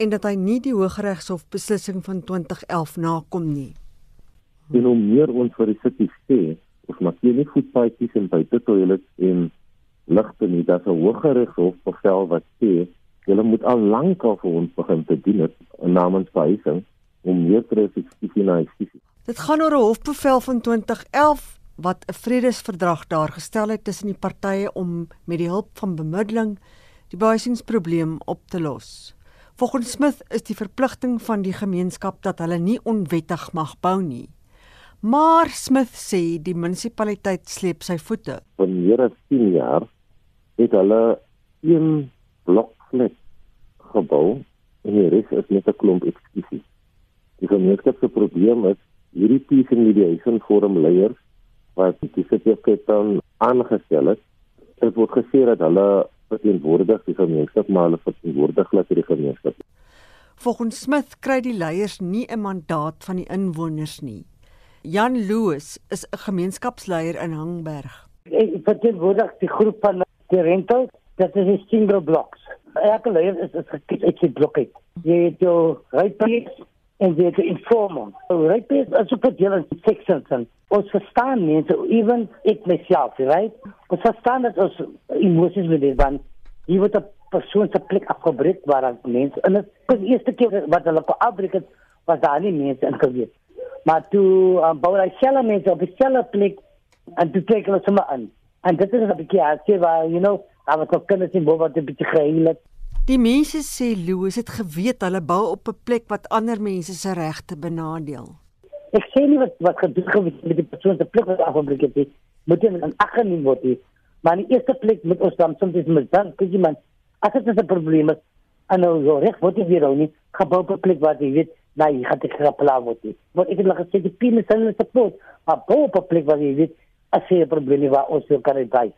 en dat hy nie die Hooggeregshof beslissing van 2011 nakom nie. En hoe meer ons vir die city sê, ons maak nie voetpaadjies en buite toilets en ligte nie. Daar's 'n Hooggeregshof bevel wat sê julle moet al lank al vir ons begin te dien het namens behuising om meer te naïsief. Dit gaan oor 'n hofbevel van 2011 wat 'n vredesverdrag daar gestel het tussen die partye om met die hulp van bemiddeling die behuisingsprobleem op te los. Volgens Smith is die verpligting van die gemeenskap dat hulle nie onwettig mag bou nie. Maar Smith sê die munisipaliteit sleep sy voete. Vir meer as 10 jaar het hulle een blokflat gebou en die res is net 'n klomp ekskusies. Die gemeenskap se probleem is hierdie peace mediation forum leiers wat die CPF dan aangestel het. Dit word gesê dat hulle verteenwoordig die gemeenskap maar hulle verteenwoordig net die gemeenskap. Volgens Smith kry die leiers nie 'n mandaat van die inwoners nie. Jan Loos is 'n gemeenskapsleier in Hangberg. Ek verteenwoordig die groep van die rental, dat is die single blocks. Elke leier is is gekies uit sy blok uit. Jy het jou rypies en jy het die informer. Rypies is ook verdeel in sections en ons verstaan mense, even ek myself, right? Ons verstaan dat ons emosies met dit van jy word 'n persoon se plek afgebreek waar dan mense en dit is die eerste keer wat hulle op afbreek het was daar nie mense in gewees. Maar toe um, bou hy selfe mense op dieselfde plek en toe kyk hulle sommer aan. En dit is 'n bietjie hartseer waar you know, daar was ook kinders in Boba wat 'n bietjie geheel het. Die mense sê Louis het geweet hulle bou op 'n plek wat ander mense se regte benadeel. Ek sê nie wat wat gedoen geword met die persoon se plek wat afgebreek het. Moet in 'n aggeneem word. Nie. Maar in die eerste plek moet ons dan soms met dan kyk jy man, as dit 'n probleem is, en nou so reg word dit weer ou nie, gebou op 'n plek waar jy weet Nee, ik ga het grappelen worden. Want ik heb gezegd, die pien is een support. Maar boven op plek waar je weet, as jy 'n probleem waar ons wil kan uitwys.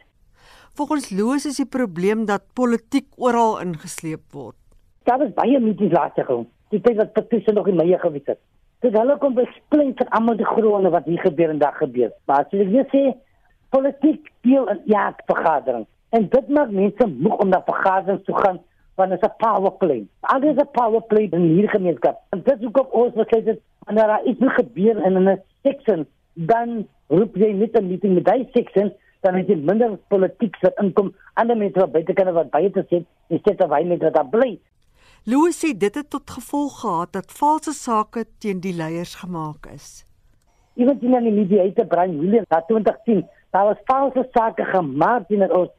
Volgens Loos is die probleem dat politiek oral ingesleep word. Daar is baie meetings laat gekom. Die tyd wat Patricia nog in Meier gewees het. Dit hulle kom bespreek vir almal die gronde wat hier gebeur en daar gebeur. Maar as jy net sê politiek deel in ja vergadering en dit maak mense moeg om na vergaderings toe gaan want dit is 'n power play. Alles is 'n power play in hierdie gemeenskap. En dit is ook op ons wat sê dit wanneer daar iets gebeur in 'n section dan roep jy net 'n meeting met daai section dan het jy minder politiek wat inkom. Ander mense wat buite kan wat baie te sê en sê dat hy net daar bly. Louis sê dit het tot gevolg gehad dat valse sake teen die leiers gemaak is. Iemand sien aan die media te bring William na 2010 daar was valse sake gemaak teen ons.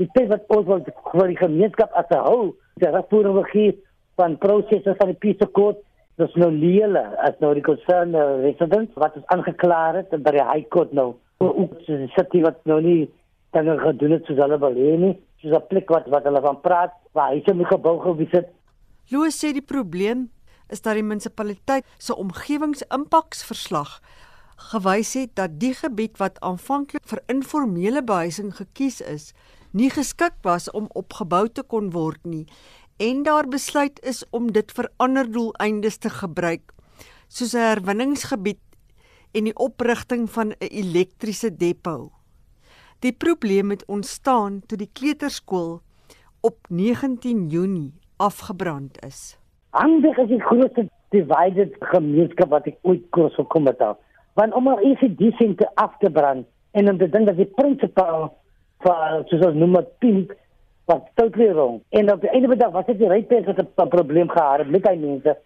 Die tyd wat ons wil vir die gemeenskap as 'n hou die rapporte gegee van prosesse van die peace court dis nou leele as nou die concern uh, resident wat is aangeklaar het by die high court nou. Ook die city wat nou nie dan gedoen het soos hulle wil hê nie. Soos 'n plek wat wat hulle van praat waar hy se gebou gewees het. Loos sê die probleem is dat die munisipaliteit se omgewingsimpaksverslag gewys het dat die gebied wat aanvanklik vir informele behuising gekies is, nie geskik was om opgebou te kon word nie en daar besluit is om dit vir ander doeleindes te gebruik, soos 'n herwinningsgebied en die oprigting van 'n elektriese depo. Die probleem het ontstaan toe die kleuterskool op 19 Junie afgebrand is. Handig is die grootste divided gemeenskap wat ek ooit kos gekom het. Want om al is dit disente af te brand en om te dink dat die prinsipaal van soos ons noem dit pink wat totally wrong. En op die einde van die dag was dit die rypers wat 'n probleem gehad het met die mense.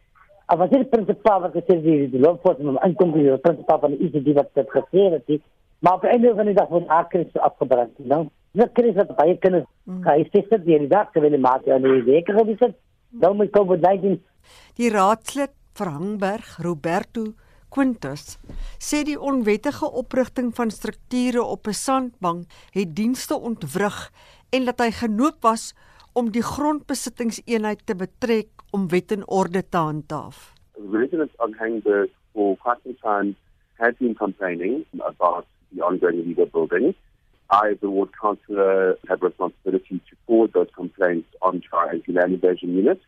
Al was dit die prinsipaal wat gesê die die loopvoet met inkom die prinsipaal van die ICD wat dit gesê het. Die, maar op die einde van die dag word akres afgebrand, you know. Dit kry dit baie kinders. Mm. Hy sê dit die dag te wil maak en die week gebeur dit. Nou met COVID-19 Die raadslid Verhangberg Roberto Quintus sê die onwettige oprigting van strukture op 'n sandbank het dienste ontwrig en dat hy genoop was om die grondbesittingseenheid te betrek om wet en orde te handhaaf. Residents on Hangberg for quite some time had been complaining about the ongoing illegal building. I, the ward councillor, have responsibility to forward those complaints on to our anti-land invasion unit.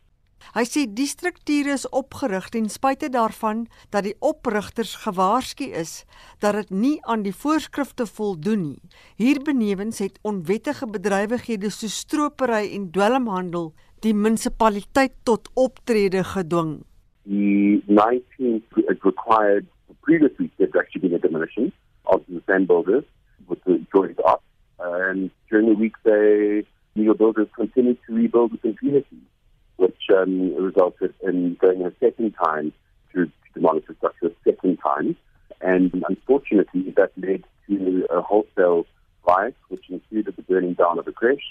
Hy sê die strukture is opgerig ten spyte daarvan dat die oprigters gewaarsku is dat dit nie aan die voorskrifte voldoen nie. Hierbenewens het onwettige bedrywighede so stropery en dwelmhandel die munisipaliteit tot optrede gedwing. The 19th it required previously said actually been a demolition of the sand builders with the joint up and during the week they legal builders continued to rebuild within communities. Which um, resulted in going a second time to, to demolish the structure a second time. And unfortunately, that led to a wholesale riot, which included the burning down of a creche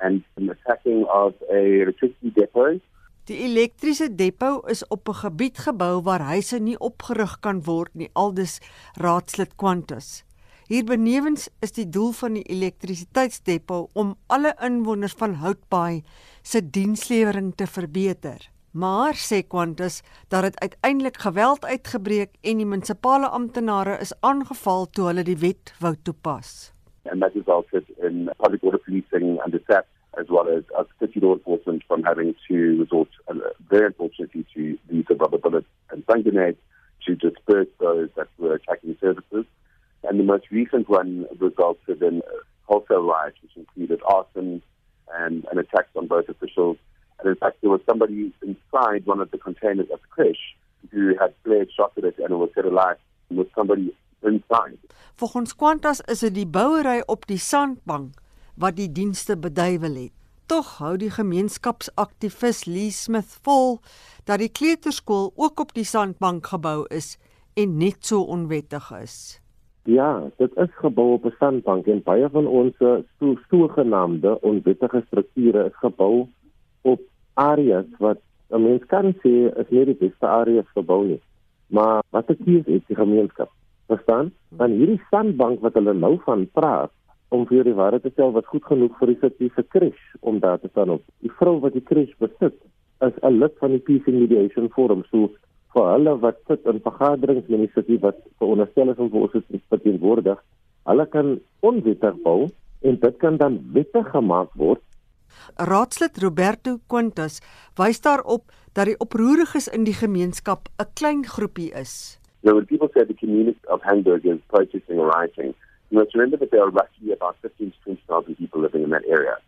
and the attacking of a electricity depot. Die elektriese depo is op 'n gebied gebou waar huise nie opgerig kan word nie, aldus raadslid Quantus. Hierbenewens is die doel van die elektrisiteitsdepo om alle inwoners van Houtbaai se dienslewering te verbeter. Maar sê Quantus dat dit uiteindelik geweld uitgebreek en die munisipale amptenare is aangeval toe hulle die wet wou toepas. And that resulted in public order policing and the theft as well as a city law enforcement from having to resort uh, very unfortunately to the use of rubber bullets and stun grenades to disperse those that were attacking services. And the most recent one resulted in wholesale riots, which included arson and, and attacks on both officials. And in fact, there was somebody inside one of the containers at the crash who had flared shot at it and it was set alight with somebody inside. Volgens Qantas is dit die bouery op die sandbank wat die dienste beduiwel het. Tog hou die gemeenskapsaktivis Lee Smith vol dat die kleuterskool ook op die sandbank gebou is en net so onwettig is. Ja, dit is gebou op 'n sandbank en baie van ons so sogenaamde onwettige strukture is gebou op areas wat 'n mens kan sê is nie die beste areas vir bou nie. Maar wat ek hier is die gemeenskap. Verstaan? Want hierdie sandbank wat hulle nou van praat om vir die waarheid te sê wat goed genoeg vir die city se crash om daar te staan op. Die vrou wat die crash besit is 'n lid van die Peace and Mediation Forum. So vir hulle wat sit in vergaderings met die city wat veronderstel is om vir ons te verteenwoordig, hulle kan onwettig bou en dit kan dan wettig gemaak word. Raadslid Roberto Quintas wys daarop dat die oproeriges in die gemeenskap 'n klein groepie is. Know, when people say the community of Hamburg is protesting or rioting, you must remember that there are roughly about 15 to 20,000 people living in that area.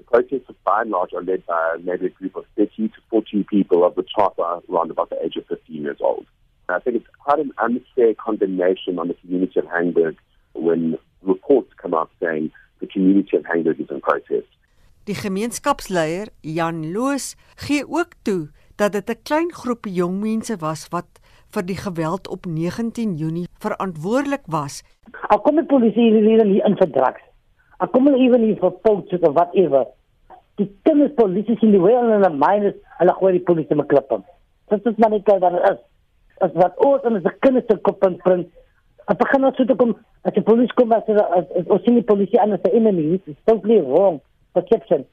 The protests, by and large, are led by maybe a group of 30 to 40 people of the top are around about the age of 15 years old. And I think it's quite an unfair condemnation on the community of Hamburg when reports come out saying the community of Hamburg is in protest. Die gemeenskapsleier Jan Loos gee ook toe dat dit 'n klein groepie jong mense was wat vir die geweld op 19 Junie verantwoordelik was. Al kom die polisie hier in vir drugs. Ek kom hulle ewen hier vir pots of whatever. Die kinders polisie sien die wel en die minus hulle gooi die polisie met klippe. Dit is maar net wat dit is. As wat ons en die kinders se kop in print. Ek begin nou so te kom as die polisie kom as ons sien die polisie aan as 'n enemy. Dit is totally wrong. Perception.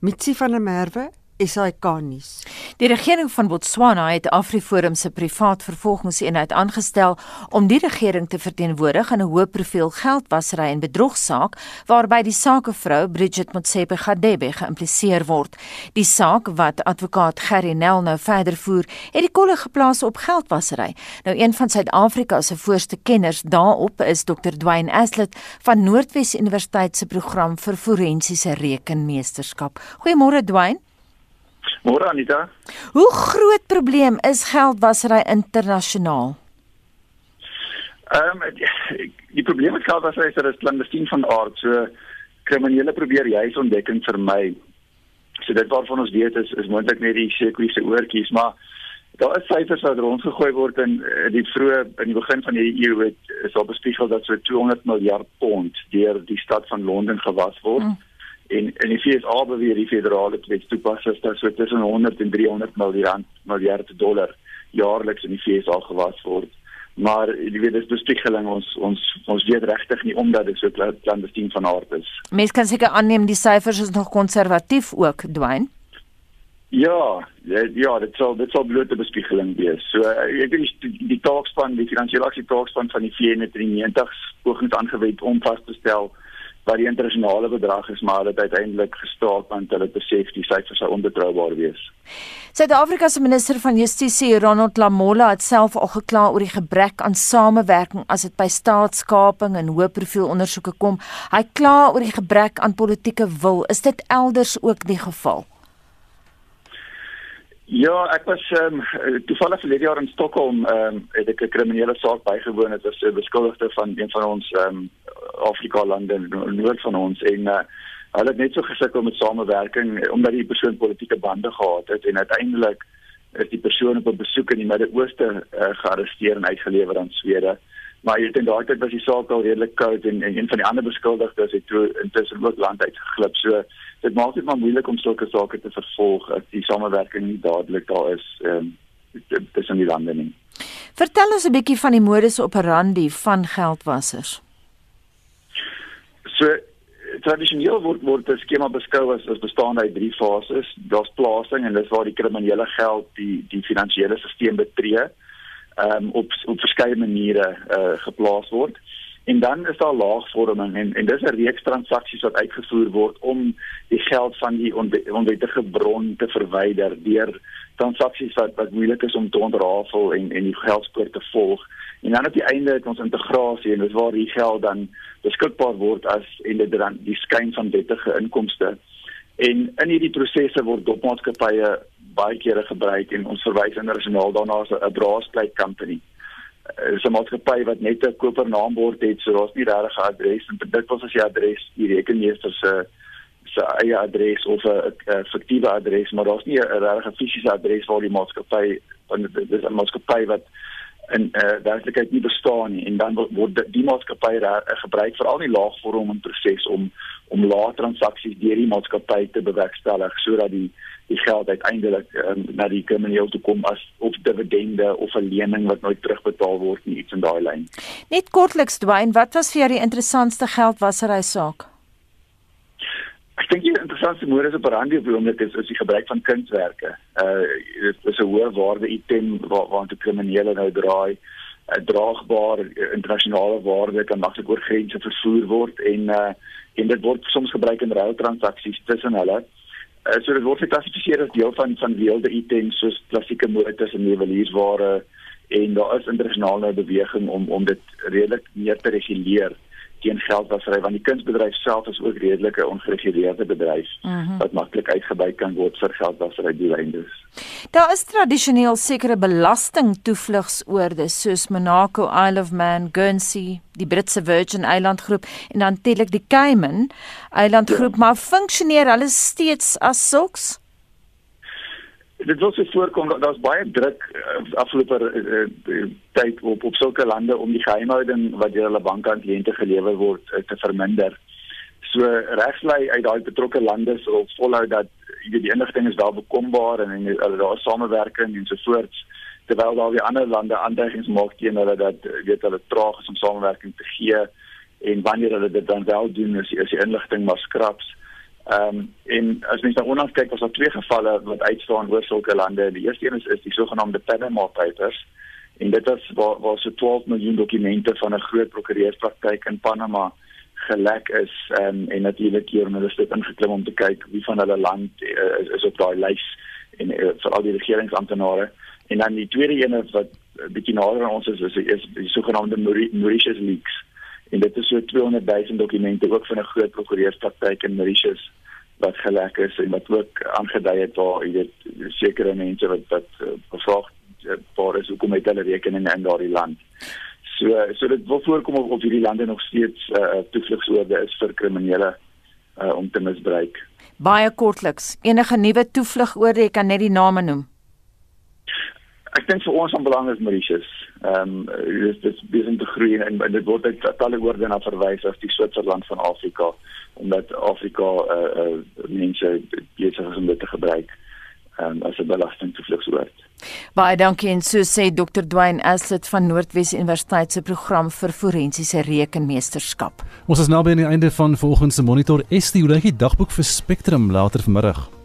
Mitsi van der Merwe, SAK nuus. Die regering van Botswana het AfriForum se privaat vervolgingseenheid aangestel om die regering te verteenwoordig in 'n hoë profiel geldwasery en bedrogsaak waarby die sakevrou Bridget Motsepe Gadebe geïmpliseer word. Die saak wat advokaat Gerry Nel nou verder voer, het die kolle geplaas op geldwasery. Nou een van Suid-Afrika se voorste kenners daarop is Dr. Dwayne Aslett van Noordwes Universiteit se program vir forensiese rekenmeesterskap. Goeiemôre Dwayne. Môre Anita. Hoe groot probleem is geldwasery internasionaal? Ehm um, die, die probleem met geldwasery is dat dit clandestien van aard. So kriminele probeer juis ontdekking vermy. So dit waarvan ons weet is is moontlik net die sekuritiese oortjies, maar daar is syfers wat rondgegooi word in die vroeë in die begin van die eeu het is al bespiegel dat so 200 miljard pond deur die stad van Londen gewas word. Mm en en die FSA beweer die federale wetstoepassers dat so tussen 100 en 300 miljard miljard dollar jaarliks in die FSA gewas word. Maar jy weet dis bespiegeling ons ons ons weet regtig nie omdat dit so clandestien van aard is. Mense kan seker aanneem die syfers is nog konservatief ook, Dwayne. Ja, ja, ja, dit sal dit sal blote bespiegeling wees. So ek weet die, die taakspan, die finansiële aksie taakspan van die VN het in die 90s pogings aangewend om vas te stel wat die internasionale bedrag is, maar dit uiteindelik gestaak want hulle besef die syfers sou onbetroubaar wees. Suid-Afrika se minister van Justisie, Ronald Lamola, het self al gekla oor die gebrek aan samewerking as dit by staatskaping en hoë profiel ondersoeke kom. Hy kla oor die gebrek aan politieke wil. Is dit elders ook die geval? Ja, ek was ehm um, toevallig verlede jaar in Stockholm ehm um, het ek 'n kriminele saak bygewoon. Dit was 'n beskuldigde van een van ons ehm um, Afrika lande noord van ons en uh, hulle het net so gesukkel met samewerking omdat die persoon politieke bande gehad het en uiteindelik is die persoon op 'n besoek in die Midde-Ooste uh, gearresteer en uitgelewer aan Swede. Maar in daai tyd was die saak al redelik koud en, en een van die ander beskuldigdes het toe intussen ook land uitgeglip. So dit maak dit maar moeilik om sulke sake te vervolg as die samewerking nie dadelik daar is um, tussen die lande nie. Vertel ons 'n bietjie van die modus operandi van geldwassers. So tradisioneel word word 'n skema beskou as as bestaande uit drie fases. Daar's plasing en dis waar die kriminele geld die die finansiële stelsel betree. Ehm um, op op verskeie maniere uh geplaas word. En dan is daar laagvorming en en dis 'n reeks transaksies wat uitgevoer word om die geld van die onwettige bron te verwyder deur transaksies wat wat moeilik is om te ontrafel en en die geldspoor te volg. En dan op die einde het ons integrasie en dis waar die geld dan beskikbaar word as en dit dan die skyn van wettige inkomste. En in hierdie prosesse word dopmaatskappye baie kere gebruik en ons verwys internasionaal daarna as 'n braasplate company. Dit is 'n maatskappy wat net 'n kopernaambord het, so daar's nie regtig 'n adres en dit was as jy adres die rekenmeester se se eie adres of 'n fiktiewe adres, maar daar's nie 'n regtig fisiese adres waar die maatskappy want dit is 'n maatskappy wat in uh, werklikheid nie bestaan nie en dan word die maatskappy uh, gebruik veral die laagvorming proses om om lae transaksies deur die maatskappy te bewerkstellig sodat die die geld uiteindelik um, na die krimineel toe kom as of dividende of 'n lening wat nooit terugbetaal word nie iets in daai lyn. Net kortliks Dwayne, wat was vir jou die interessantste geldwasery saak? Ek dink die interessantste modus operandi op die oomblik is is die gebruik van kunswerke. Uh dit is 'n hoë waarde item waar waar die kriminele nou draai. 'n draagbaar uh, internasionale waarde kan maklik oor grense vervoer word en uh en dit word soms gebruik in ruil transaksies tussen hulle. Uh, so dit word geklassifiseer as deel van van weelde items soos klassieke motors en juweliersware en daar is internasionale beweging om om dit redelik meer te reguleer teen geldwasery want die kunsbedryf self is ook redelik 'n ongereguleerde bedryf mhm. -huh. wat maklik uitgebuit kan word vir geldwasery doeleindes. Daar is tradisioneel sekere belastingtoevlugsoorde soos Monaco, Isle of Man, Guernsey, die Britse Virgin Eilandgroep en dan telik die Cayman Eilandgroep, ja. maar funksioneer hulle steeds as sulks? Dit wil se voorkom dat daar's baie druk uh, afgelope uh, tyd op op sulke lande om die geheimhouding wat deur hulle banke aan kliënte gelewer word uh, te verminder. So regslei uit daai betrokke lande sal volhou dat jy die inligting is daar bekombaar en hulle daar is samewerking en so voort terwyl daar weer ander lande aanduigings maak teen hulle dat weet hulle traag is om samewerking te gee en wanneer hulle dit dan wel doen is is die inligting maar skraps. Ehm um, en as mens nou onlangs kyk, was daar twee gevalle wat uitstaan oor sulke lande. Die eerste een is, is die sogenaamde Panama Papers. En dit is waar waar so 12 miljoen dokumente van 'n groot prokureurspraktyk in Panama gelek is um, en natuurlik hier hulle het ingeklim om te kyk wie van hulle land uh, is, is op daai lys en uh, vir al die regeringsamptenare en dan die tweede een wat bietjie nader aan ons is is, is die sogenaamde Mauritius leaks. En dit is so 200 000 dokumente ook van 'n groot prokureurspraktyk in Mauritius wat gelek is en wat ook aangedui het daar jy weet sekere mense wat wat uh, gevra waar is hoekom het hulle rekeninge in daardie land So so dit wil voorkom of, of hierdie lande nog steeds uh, toevlugsoorde is vir kriminele uh, om te misbruik. Baie kortliks, enige nuwe toevlugoorde, jy kan net die name noem. Ek dink vir ons van belang is Mauritius. Ehm um, dis dis besig te groei en, en dit word uit talle woorde na verwys as die Switserland van Afrika omdat Afrika uh, uh, mense besig is om dit te gebruik um, as 'n belasting toevlugsoord. Baie dankie en so sê Dr. Dwayne Aslet van Noordwes Universiteit se program vir forensiese rekenmeesterskap. Ons is naby aan die einde van volgende monitor. Is die hoe dagboek vir Spectrum later vanmiddag?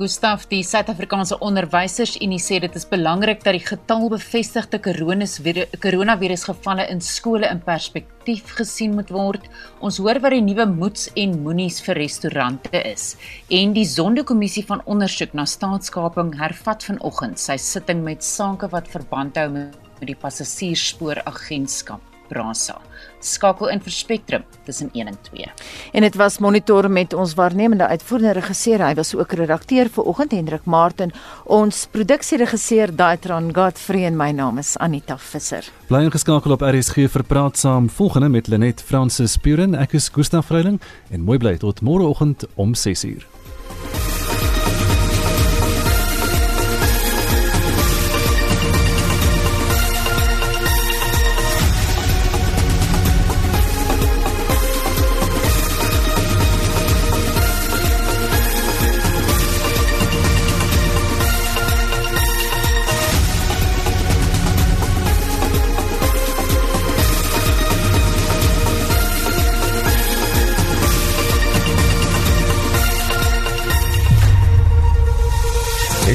Gustaf, die Suid-Afrikaanse Onderwysersunie sê dit is belangrik dat die getal bevestigde koronavirusgevalle in skole in perspektief gesien moet word. Ons hoor wat die nuwe moets en moenies vir restaurante is. En die Zondo-kommissie van ondersoek na staatskaping hervat vanoggend sy sitting met sake wat verband hou met die passasiersspooragentskap. Prasa. Skakel in vir Spectrum tussen 1 en 2. En dit was monitor met ons waarnemende uitvoerende regisseur. Hy was ook redakteur vir oggend Hendrik Martin. Ons produksieregisseur Daitron Godfrey en my naam is Anita Visser. Bly ingeskakel op RSG vir praat saam volgende met Lenet Fransis Puren. Ek is Gustaf Vreiling en mooi bly tot môreoggend om 6uur.